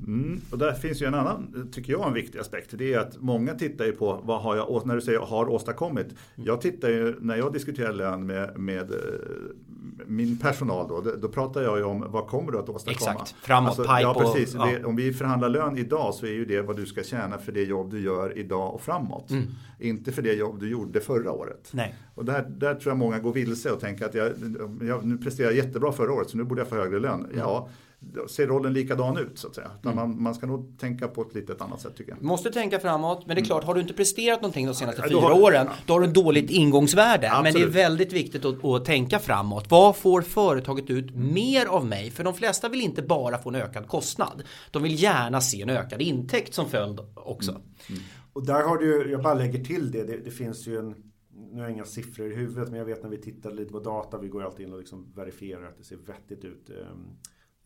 Mm, och där finns ju en annan, tycker jag, en viktig aspekt. Det är att många tittar ju på vad har jag, när du säger har åstadkommit. Jag tittar ju, när jag diskuterar lön med, med eh, min personal då, då pratar jag ju om vad kommer du att åstadkomma. Exakt, framåt, alltså, pipe Ja, precis. Och, ja. Det, om vi förhandlar lön idag så är ju det vad du ska tjäna för det jobb du gör idag och framåt. Mm. Inte för det jobb du gjorde förra året. Nej. Och där, där tror jag många går vilse och tänker att jag, jag nu presterade jättebra förra året så nu borde jag få högre lön. Mm. Ser rollen likadan ut så att säga. Mm. Man, man ska nog tänka på ett lite annat sätt tycker jag. Måste tänka framåt, men det är klart, har du inte presterat någonting de senaste ja, fyra har, åren, ja. då har du ett dåligt ingångsvärde. Absolut. Men det är väldigt viktigt att, att, tänka framåt. Vad får företaget ut mer av mig? För de flesta vill inte bara få en ökad kostnad. De vill gärna se en ökad intäkt som följd också. Mm. Mm. Och där har du, jag bara lägger till det, det, det finns ju en nu har jag inga siffror i huvudet men jag vet när vi tittar lite på data, vi går alltid in och liksom verifierar att det ser vettigt ut.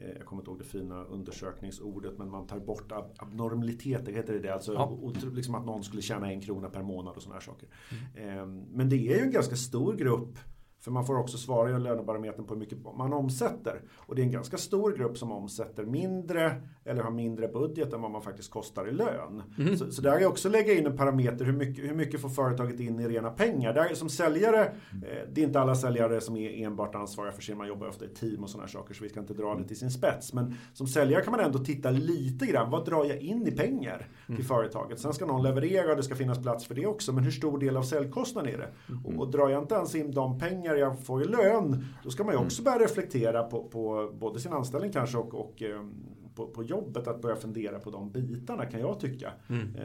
Ehm, Eh, jag kommer inte ihåg det fina undersökningsordet men man tar bort ab abnormaliteter, heter det det? Alltså ja. liksom att någon skulle tjäna en krona per månad och sådana här saker. Mm. Men det är ju en ganska stor grupp för man får också svara i lönebarometern på hur mycket man omsätter. Och det är en ganska stor grupp som omsätter mindre eller har mindre budget än vad man faktiskt kostar i lön. Mm. Så, så där är också lägga in en parameter, hur mycket, hur mycket får företaget in i rena pengar? Där, som säljare, eh, det är inte alla säljare som är enbart ansvariga för sin, man jobbar ofta i team och sådana saker så vi ska inte dra det till sin spets. Men som säljare kan man ändå titta lite grann, vad drar jag in i pengar till mm. företaget? Sen ska någon leverera och det ska finnas plats för det också, men hur stor del av säljkostnaden är det? Mm. Och, och drar jag inte ens in de pengar jag får i lön, då ska man ju också börja reflektera på, på både sin anställning kanske och, och ehm, på, på, jobbet att börja fundera på de bitarna kan jag tycka. Mm. Eh,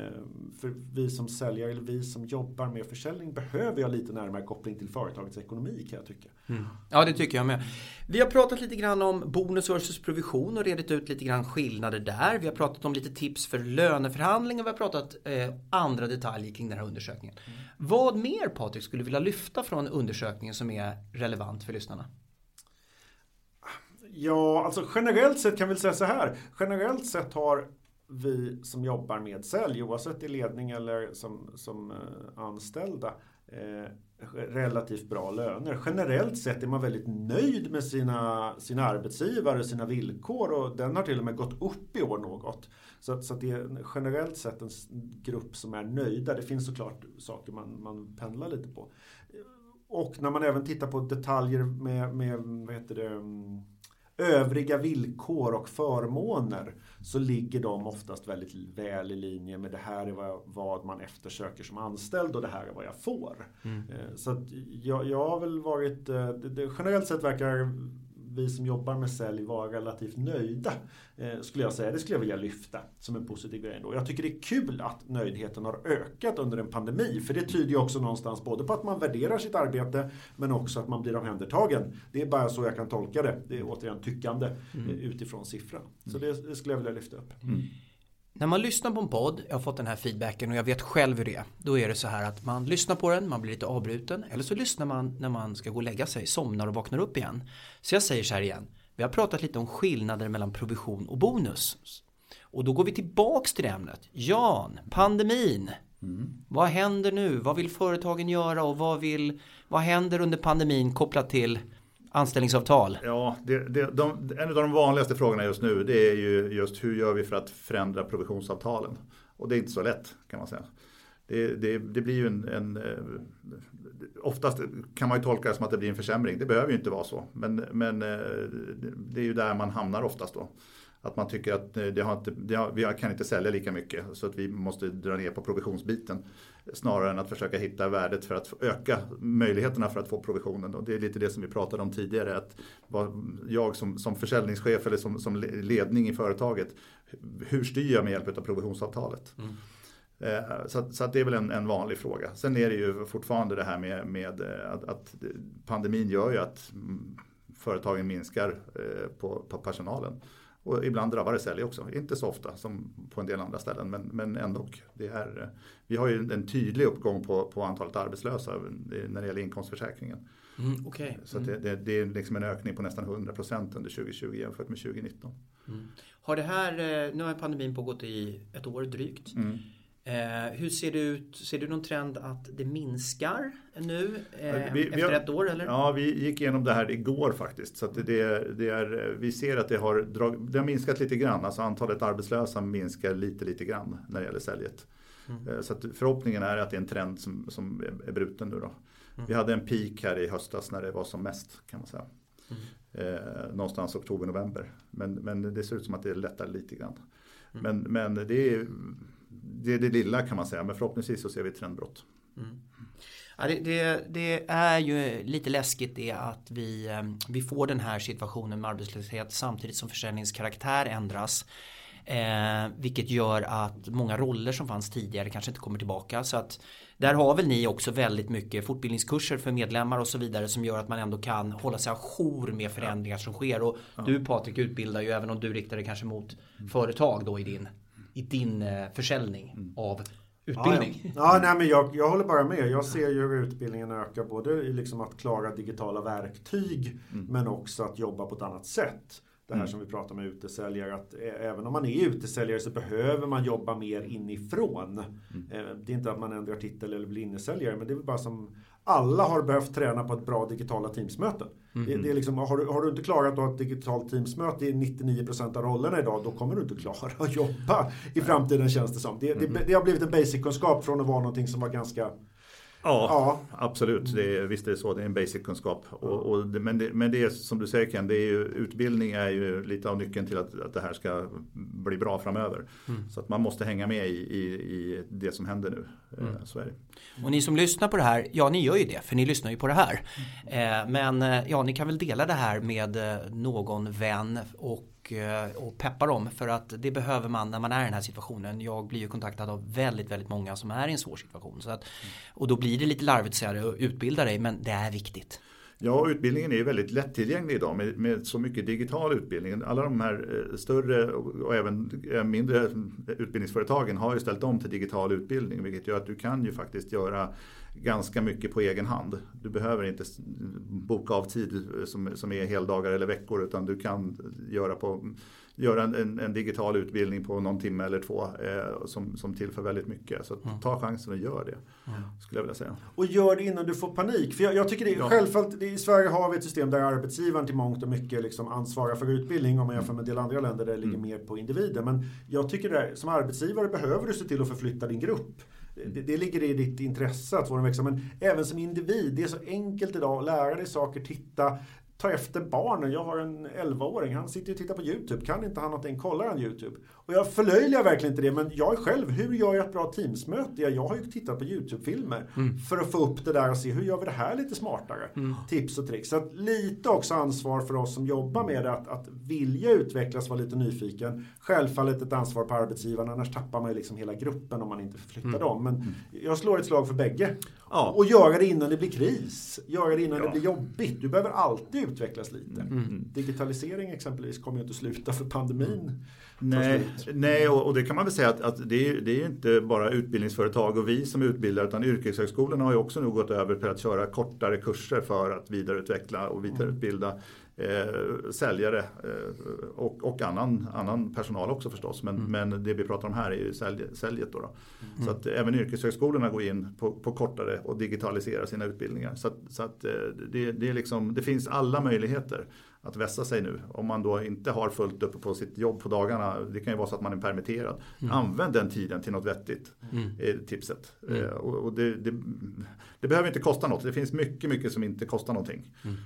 för vi som säljare eller vi som jobbar med försäljning behöver jag lite närmare koppling till företagets ekonomi kan jag tycka. Mm. Ja det tycker jag med. Vi har pratat lite grann om bonus versus provision och redit ut lite grann skillnader där. Vi har pratat om lite tips för löneförhandling och vi har pratat eh, andra detaljer kring den här undersökningen. Mm. Vad mer Patrik skulle vilja lyfta från undersökningen som är relevant för lyssnarna? Ja, alltså generellt sett kan vi säga så här. Generellt sett har vi som jobbar med sälj, oavsett i ledning eller som, som eh, anställda, eh, relativt bra löner. Generellt sett är man väldigt nöjd med sina, sina arbetsgivare, sina villkor och den har till och med gått upp i år något. Så, så det är generellt sett en grupp som är nöjda. Det finns såklart saker man, man pendlar lite på. Och när man även tittar på detaljer med, med vad heter det, mm, övriga villkor och förmåner så ligger de oftast väldigt väl i linje med det här är vad, man eftersöker som anställd och det här är vad jag får. Mm. Eh, så jag, jag har väl varit, eh, det, generellt sett verkar vi som jobbar med sälj var relativt nöjda. Eh, skulle jag säga. Det skulle jag vilja lyfta som en positiv grej. Ändå. Jag tycker det är kul att nöjdheten har ökat under en pandemi. För det tyder ju också någonstans både på att man värderar sitt arbete men också att man blir omhändertagen. Det är bara så jag kan tolka det. Det är återigen tyckande mm. utifrån siffran. Så det, det, skulle jag vilja lyfta upp. Mm. När man lyssnar på en podd, jag har fått den här feedbacken och jag vet själv hur det är. Då är det så här att man lyssnar på den, man blir lite avbruten. Eller så lyssnar man när man ska gå och lägga sig, somnar och vaknar upp igen. Så jag säger så här igen. Vi har pratat lite om skillnader mellan provision och bonus. Och då går vi tillbaks till det ämnet. Jan, pandemin. Mm. Vad händer nu? Vad vill företagen göra och vad, vill, vad händer under pandemin kopplat till anställningsavtal? Ja, det, det, de, en av de vanligaste frågorna just nu det är ju just hur gör vi för att förändra provisionsavtalen? Och det är inte så lätt kan man säga. Det, det, det blir ju en, en, eh, Oftast kan man ju tolka det som att det blir en försämring. Det behöver ju inte vara så. Men, men eh, det är ju där man hamnar oftast då. Att man tycker att eh, det har inte, det har, vi kan inte sälja lika mycket så att vi måste dra ner på provisionsbiten. Snarare än att försöka hitta värdet för att öka möjligheterna för att få provisionen. Och det är lite det som vi pratade om tidigare. Att jag som, som försäljningschef eller som, som ledning i företaget, hur styr jag med hjälp av provisionsavtalet? Mm. Eh, så, så det är väl en, en, vanlig fråga. Sen är det ju fortfarande det här med, med eh, att, att, pandemin gör ju att mm, företagen minskar på, på personalen. Och ibland drabbar det sälj också. Inte så ofta som på en del andra ställen men, men ändå. Det är, vi har ju en tydlig uppgång på, på antalet arbetslösa när det gäller inkomstförsäkringen. Mm, okay. Så det, det, det, är liksom en ökning på nästan 100% under 2020 jämfört med 2019. Mm. Har det här, eh, nu har pandemin pågått i ett år drygt. Eh, hur ser det ut? Ser du någon trend att det minskar nu eh, vi, efter vi har, ett år? Eller? Ja, vi gick igenom det här igår faktiskt. Så det, det är, vi ser att det har, drag, det har minskat lite grann. Alltså antalet arbetslösa minskar lite, lite grann när det gäller säljet. Mm. Eh, så förhoppningen är att det är en trend som, som är bruten nu då. Mm. Vi hade en peak här i höstas när det var som mest kan man säga. Mm. Eh, någonstans oktober-november. Men, men det ser ut som att det lättar lite grann. Mm. Men, men det är det är det lilla kan man säga, men förhoppningsvis så ser vi ett trendbrott. Mm. Ja, det, det, det, är ju lite läskigt det att vi, eh, vi får den här situationen med arbetslöshet samtidigt som försäljningens karaktär ändras. Eh, vilket gör att många roller som fanns tidigare kanske inte kommer tillbaka. Så att där har väl ni också väldigt mycket fortbildningskurser för medlemmar och så vidare som gör att man ändå kan hålla sig ajour med förändringar som sker. Och ja. du Patrik utbildar ju även om du riktar dig kanske mot företag då i din i din eh, försäljning mm. av utbildning. Ja, ja. ja nej, men jag, jag håller bara med. Jag ser ju hur utbildningen ökar både i liksom att klara digitala verktyg mm. men också att jobba på ett annat sätt. Det här mm. som vi pratar med utesäljare, att även om man är utesäljare så behöver man jobba mer inifrån. Mm. Eh, det är inte att man ändrar titel eller blir innesäljare, men det är bara som alla har behövt träna på ett bra digitala teamsmöten. Mm. Det, det, är liksom, har, du, har du inte klarat att ha ett digitalt teamsmöte i 99% av rollerna idag, då kommer du inte klara att jobba i framtiden känns det som. Det, det, det har blivit en basic-kunskap från att vara någonting som var ganska Ja, ja, absolut. Det är, visst är det så. Det är en basic-kunskap. Och, och men, det, men det är som du säger Ken, det är ju, utbildning är ju lite av nyckeln till att, att det här ska bli bra framöver. Mm. Så att man måste hänga med i, i, i det som händer nu. Eh, mm. Så är det. Och ni som lyssnar på det här, ja ni gör ju det, för ni lyssnar ju på det här. Mm. men eh, ja, ni kan väl dela det här med någon vän och Eh, och, peppa dem för att det behöver man när man är i den här situationen. Jag blir ju kontaktad av väldigt, väldigt många som är i en svår situation. Så att, och då blir det lite larvigt att säga att utbilda dig men det är viktigt. Ja, utbildningen är ju väldigt lättillgänglig idag med, med, så mycket digital utbildning. Alla de här eh, större och även eh, mindre utbildningsföretagen har ju ställt om till digital utbildning vilket gör att du kan ju faktiskt göra ganska mycket på egen hand. Du behöver inte boka av tid som, som är heldagar eller veckor utan du kan göra, på, göra en, en digital utbildning på någon timme eller två eh, som, som tillför väldigt mycket. Så mm. ta chansen och gör det. Mm. Skulle jag vilja säga. Och gör det innan du får panik. För jag, jag tycker det är ja. självfallet, i Sverige har vi ett system där arbetsgivaren till mångt och mycket liksom ansvarar för utbildning om man jämför med en del andra länder där det ligger mm. mer på individen. Men jag tycker det, som arbetsgivare behöver du se till att förflytta din grupp det, det, ligger i ditt intresse att få den växa. Men även som individ, det är så enkelt idag att lära dig saker, titta, ta efter barnen. Jag har en 11-åring, han sitter och tittar på YouTube. Kan inte han någonting, kollar han YouTube. Och jag förlöjligar verkligen inte det, men jag är själv, hur gör jag ett bra Teamsmöte? Jag har ju tittat på YouTube-filmer mm. för att få upp det där och se hur gör vi det här lite smartare? Mm. Tips och tricks. Så att lite också ansvar för oss som jobbar med det, att, att vilja utvecklas, vara lite nyfiken. Självfallet ett ansvar på arbetsgivaren, annars tappar man ju liksom hela gruppen om man inte förflyttar mm. dem. Men mm. jag slår ett slag för bägge. Ja. Och göra det innan det blir kris. Göra det innan ja. det blir jobbigt. Du behöver alltid utvecklas lite. Mm. Digitalisering exempelvis kommer ju inte sluta för pandemin. Nej, nej och, och, det kan man väl säga att, att det, är, det är inte bara utbildningsföretag och vi som utbildar utan yrkeshögskolorna har ju också nu gått över till att köra kortare kurser för att vidareutveckla och vidareutbilda eh, säljare eh, och, och annan, annan personal också förstås. Men, mm. men det vi pratar om här är ju sälj, säljet. Då, då. Mm. Så att även yrkeshögskolorna går in på, på kortare och digitaliserar sina utbildningar. Så, att, så att eh, det, det, är liksom, det finns alla möjligheter att vässa sig nu. Om man då inte har fullt uppe på sitt jobb på dagarna. Det kan ju vara så att man är permitterad. Mm. Använd den tiden till något vettigt. Mm. Är tipset. Mm. Eh, och, och det, det, det, behöver inte kosta något. Det finns mycket, mycket som inte kostar någonting. Mm.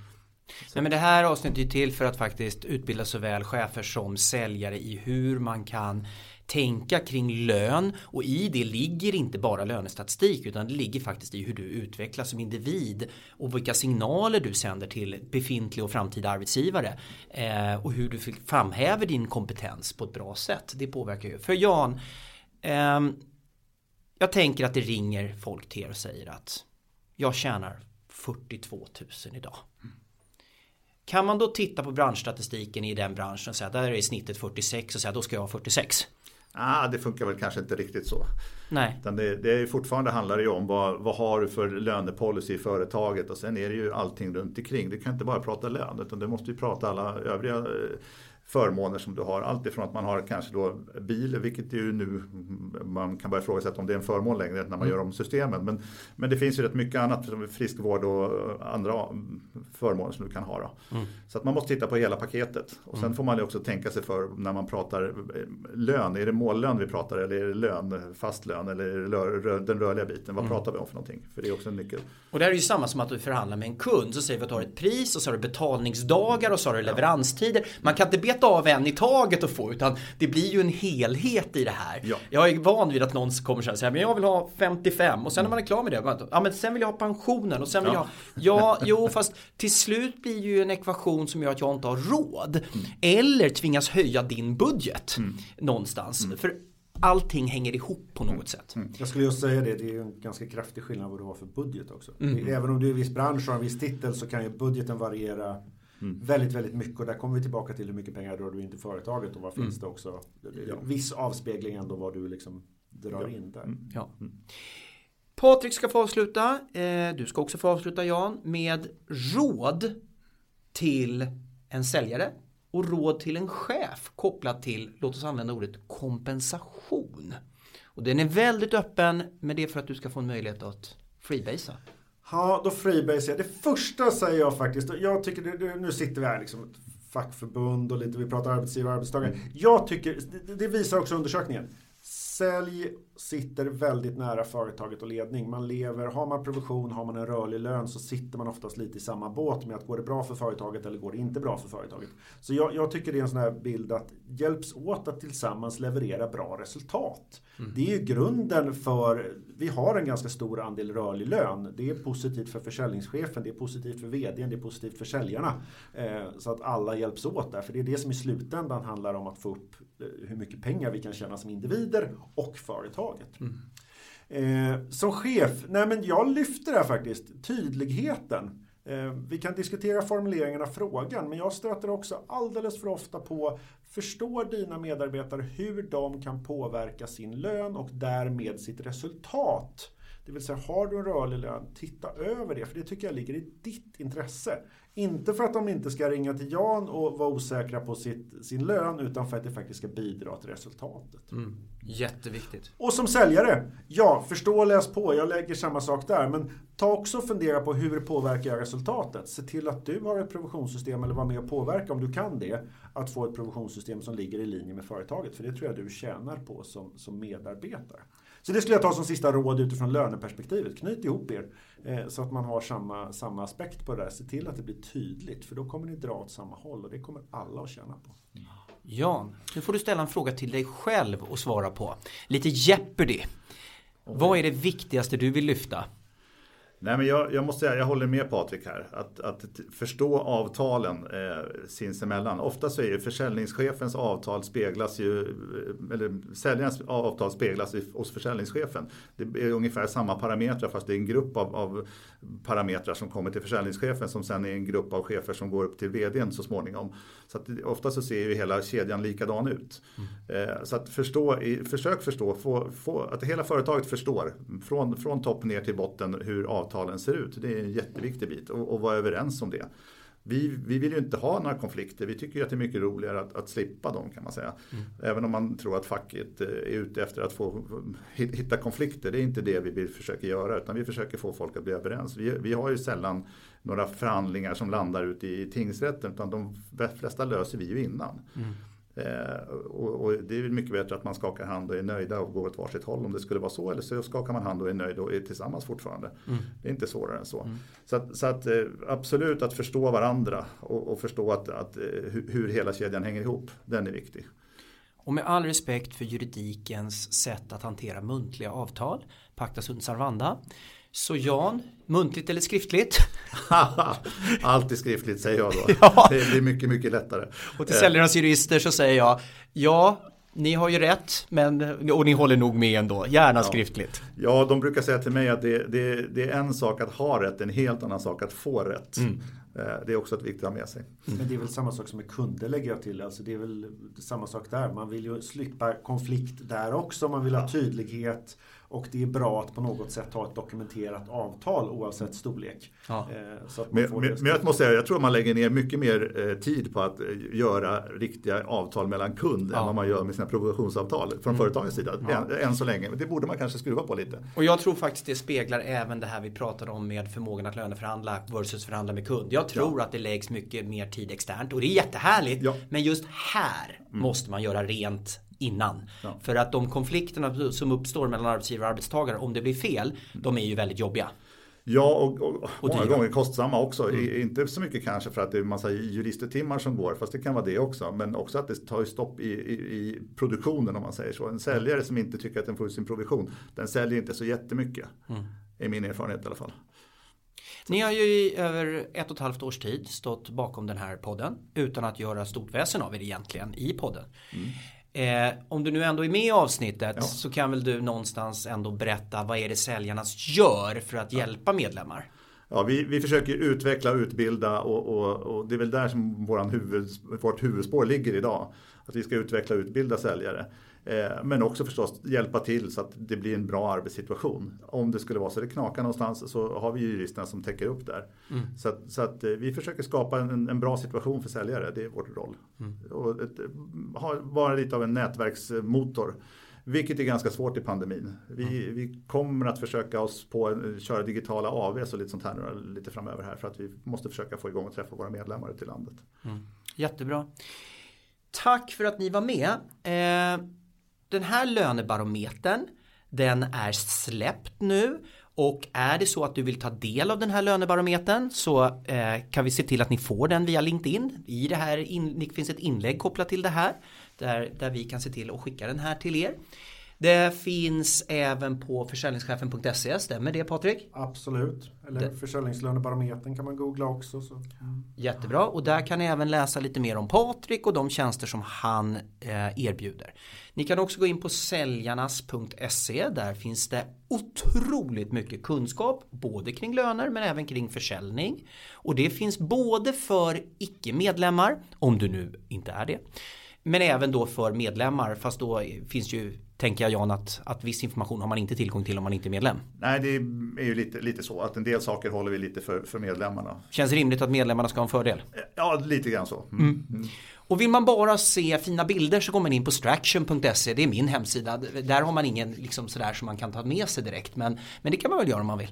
Nej, men det här avsnittet är till för att faktiskt utbilda såväl chefer som säljare i hur man kan tänka kring lön och i det ligger inte bara lönestatistik utan det ligger faktiskt i hur du utvecklas som individ och vilka signaler du sänder till befintliga och framtida arbetsgivare eh, och hur du framhäver din kompetens på ett bra sätt. Det påverkar ju. För Jan, eh, jag tänker att det ringer folk till er och säger att jag tjänar 42 000 idag. Kan man då titta på branschstatistiken i den branschen och säga att där är snittet 46 och säga då ska jag ha 46? Ah, det funkar väl kanske inte riktigt så. Nej. Utan det, det är fortfarande handlar det ju om vad, vad har du för lönepolicy i företaget och sen är det ju allting runt omkring. Du kan inte bara prata lön utan du måste ju prata alla övriga eh, förmåner som du har. Allt ifrån att man har kanske då bil, vilket ju nu man kan börja ifrågasätta om det är en förmån längre när man mm. gör om systemen. Men, men det finns ju rätt mycket annat som friskvård och andra förmåner som du kan ha. Mm. Så att man måste titta på hela paketet. Och sen mm. får man ju också tänka sig för när man pratar eh, lön. Är det mållön vi pratar eller är det lön, fast lön eller är det den rörliga biten? Vad mm. pratar vi om för någonting? För det är också en nyckel. Och det här är ju samma som att du förhandlar med en kund. Så säger vi att du har ett pris och så har du betalningsdagar och så har du leveranstider. Man kan inte beta beta av en i taget att få utan det blir ju en helhet i det här. Ja. Jag är van vid att någon kommer och säger men jag vill ha 55 och sen när man är klar med det, ja men sen vill jag ha pensionen och sen vill ja. jag Ja, jo fast till slut blir ju en ekvation som gör att jag inte har råd. Mm. Eller tvingas höja din budget mm. någonstans. Mm. För allting hänger ihop på något mm. sätt. Mm. Jag skulle just säga det, det är en ganska kraftig skillnad vad du har för budget också. Mm. Även om du är i en viss bransch och en viss titel så kan ju budgeten variera Mm. Väldigt, väldigt mycket och där kommer vi tillbaka till hur mycket pengar drar du in till företaget och vad finns mm. det också. Ja. Viss avspegling ändå vad du liksom drar ja. in där. Mm. Ja. Mm. Patrik ska få avsluta. Eh, du ska också få avsluta Jan med råd till en säljare och råd till en chef kopplat till, låt oss använda ordet kompensation. Och den är väldigt öppen med det för att du ska få en möjlighet att freebasea. Ja, då freebase jag. Det första säger jag faktiskt, jag tycker, det, nu sitter vi här liksom, ett fackförbund och lite, vi pratar arbetsgivare och arbetstagare. Jag tycker, det visar också undersökningen. Sälj sitter väldigt nära företaget och ledning. Man lever, har man provision, har man en rörlig lön så sitter man oftast lite i samma båt med att går det bra för företaget eller går det inte bra för företaget. Så jag, jag tycker det är en sån här bild att hjälps åt att tillsammans leverera bra resultat. Mm. Det är ju grunden för, vi har en ganska stor andel rörlig lön. Det är positivt för försäljningschefen, det är positivt för vdn, det är positivt för säljarna. Eh, så att alla hjälps åt där, för det är det som i slutändan handlar om att få upp eh, hur mycket pengar vi kan tjäna som individer och företaget. Mm. Eh, som chef, nej men jag lyfter det här faktiskt, tydligheten. Eh, vi kan diskutera formuleringen av frågan, men jag stöter också alldeles för ofta på Förstår dina medarbetare hur de kan påverka sin lön och därmed sitt resultat? Det vill säga, har du en rörlig lön, titta över det, för det tycker jag ligger i ditt intresse. Inte för att de inte ska ringa till Jan och vara osäkra på sitt, sin lön, utan för att det faktiskt ska bidra till resultatet. Mm. Jätteviktigt. Och som säljare, ja, förstå och läs på. Jag lägger samma sak där. Men ta också och fundera på hur det påverkar resultatet. Se till att du har ett provisionssystem eller var med och påverka om du kan det. Att få ett provisionssystem som ligger i linje med företaget. För det tror jag du tjänar på som, som medarbetare. Så det skulle jag ta som sista råd utifrån löneperspektivet. Knyt ihop er eh, så att man har samma, samma aspekt på det där. Se till att det blir tydligt för då kommer ni dra åt samma håll och det kommer alla att tjäna på. Jan, nu får du ställa en fråga till dig själv och svara på. Lite Jeopardy. Vad är det viktigaste du vill lyfta? Nej, men jag, jag måste säga, jag håller med Patrik här. Att, att förstå avtalen eh, sinsemellan. Ofta så är ju försäljningschefens avtal speglas ju, eh, eller säljarens avtal speglas hos försäljningschefen. Det är ungefär samma parametrar fast det är en grupp av, av parametrar som kommer till försäljningschefen som sen är en grupp av chefer som går upp till vdn så småningom. Så att ofta så ser ju hela kedjan likadan ut. Mm. Eh, så att förstå, försök förstå, få, få, att hela företaget förstår från, från topp ner till botten hur avtalen ser ut. Det är en jätteviktig bit och, och vara överens om det. Vi, vi vill ju inte ha några konflikter. Vi tycker att det är mycket roligare att, att slippa dem kan man säga. Mm. Även om man tror att facket eh, är ute efter att få hitta konflikter. Det är inte det vi vill försöka göra utan vi försöker få folk att bli överens. Vi, vi har ju sällan några förhandlingar som landar ute i tingsrätten utan de flesta löser vi ju innan. Mm. Eh, och, och, det är mycket bättre att man skakar hand och är nöjda och går åt varsitt håll om det skulle vara så. Eller så skakar man hand och är nöjd och är tillsammans fortfarande. Mm. Det är inte svårare än så. Mm. Så, att, så att, eh, absolut att förstå varandra och, och förstå att, att, eh, hur hela kedjan hänger ihop. Den är viktig. Och med all respekt för juridikens sätt att hantera muntliga avtal, pacta sunt servanda, så Jan, muntligt eller skriftligt? (laughs) Alltid skriftligt säger jag då. (laughs) Ja. Det blir mycket, mycket lättare. Och till säljarnas jurister så säger jag, ja, ni har ju rätt, men, och ni håller nog med ändå, gärna ja. skriftligt. Ja, de brukar säga till mig att det, det, det, är en sak att ha rätt, en helt annan sak att få rätt. Mm. Eh, det är också ett viktigt att ha med sig. Mm. Men det är väl samma sak som med kunder lägger jag till. Alltså det är väl samma sak där. Man vill ju slippa konflikt där också. Man vill ha tydlighet. Och det är bra att på något sätt ha ett dokumenterat avtal oavsett storlek. Ja. Eh, men, men, men, jag måste säga, jag tror man lägger ner mycket mer eh, tid på att eh, göra riktiga avtal mellan kund ja. än vad man gör med sina provisionsavtal från mm. företagens sida. Ja. Än, än, så länge. Men det borde man kanske skruva på lite. Och jag tror faktiskt det speglar även det här vi pratade om med förmågan att löneförhandla versus förhandla med kund. Jag tror att det läggs mycket mer tid externt och det är jättehärligt. Men just här mm. måste man göra rent innan. Ja. För att de konflikterna som uppstår mellan arbetsgivare och arbetstagare om det blir fel, de är ju väldigt jobbiga. Ja, och, och, och många gånger kostsamma också. Mm. Inte så mycket kanske för att det är en massa juristetimmar som går, fast det kan vara det också. Men också att det tar stopp i, i, i produktionen om man säger så. En säljare som inte tycker att den får sin provision, den säljer inte så jättemycket. Mm. Är min erfarenhet i alla fall. Ni har ju i över ett och ett halvt års tid stått bakom den här podden utan att göra stort väsen av er egentligen i podden. Mm. Eh, om du nu ändå är med i avsnittet ja. så kan väl du någonstans ändå berätta vad är det säljarna gör för att ja. hjälpa medlemmar? Ja, vi, vi försöker utveckla och utbilda och, och, och det är väl där som våran huvud, vårt huvudspår ligger idag. Att vi ska utveckla och utbilda säljare. Eh, men också förstås hjälpa till så att det blir en bra arbetssituation. Om det skulle vara så det knakar någonstans så har vi juristerna som täcker upp där. Mm. Så, att, så att, eh, vi försöker skapa en, en, bra situation för säljare, det är vår roll. Mm. Och ett, ha, vara lite av en nätverksmotor. Vilket är ganska svårt i pandemin. Vi, mm. vi kommer att försöka oss på köra digitala AVs och lite sånt här lite framöver här för att vi måste försöka få igång och träffa våra medlemmar ute i landet. Mm. Jättebra. Tack för att ni var med. Eh, den här lönebarometern den är släppt nu och är det så att du vill ta del av den här lönebarometern så eh, kan vi se till att ni får den via LinkedIn. I det här in, det finns ett inlägg kopplat till det här där, där vi kan se till att skicka den här till er. Det finns även på försäljningschefen.se, stämmer det Patrik? Absolut, eller det. försäljningslönebarometern kan man googla också. Så. Mm. Jättebra, och där kan ni även läsa lite mer om Patrik och de tjänster som han eh, erbjuder. Ni kan också gå in på säljarnas.se, där finns det otroligt mycket kunskap, både kring löner men även kring försäljning. Och det finns både för icke-medlemmar, om du nu inte är det, men även då för medlemmar, fast då finns ju tänker jag Jan att, att viss information har man inte tillgång till om man inte är medlem. Nej, det är ju lite, lite så att en del saker håller vi lite för, för medlemmarna. Känns det rimligt att medlemmarna ska ha en fördel? Ja, lite grann så. Mm. Mm. Mm. Och vill man bara se fina bilder så går man in på straction.se, det är min hemsida. Där har man ingen liksom sådär som man kan ta med sig direkt, men, men det kan man väl göra om man vill.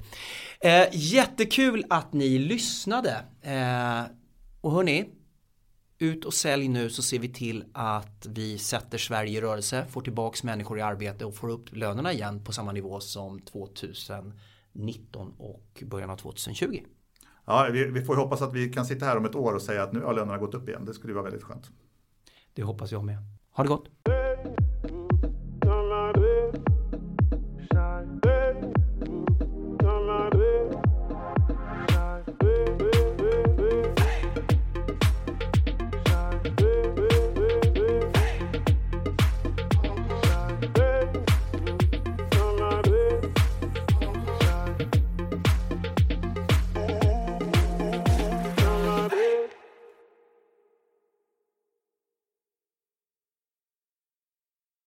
Eh, jättekul att ni lyssnade. Eh, och hörni, ut och sälj nu så ser vi till att vi sätter Sverige i rörelse, får tillbaks människor i arbete och får upp lönerna igen på samma nivå som 2019 och början av 2020. Ja, vi, vi får hoppas att vi kan sitta här om ett år och säga att nu har lönerna gått upp igen. Det skulle vara väldigt skönt. Det hoppas jag med. Ha det gott!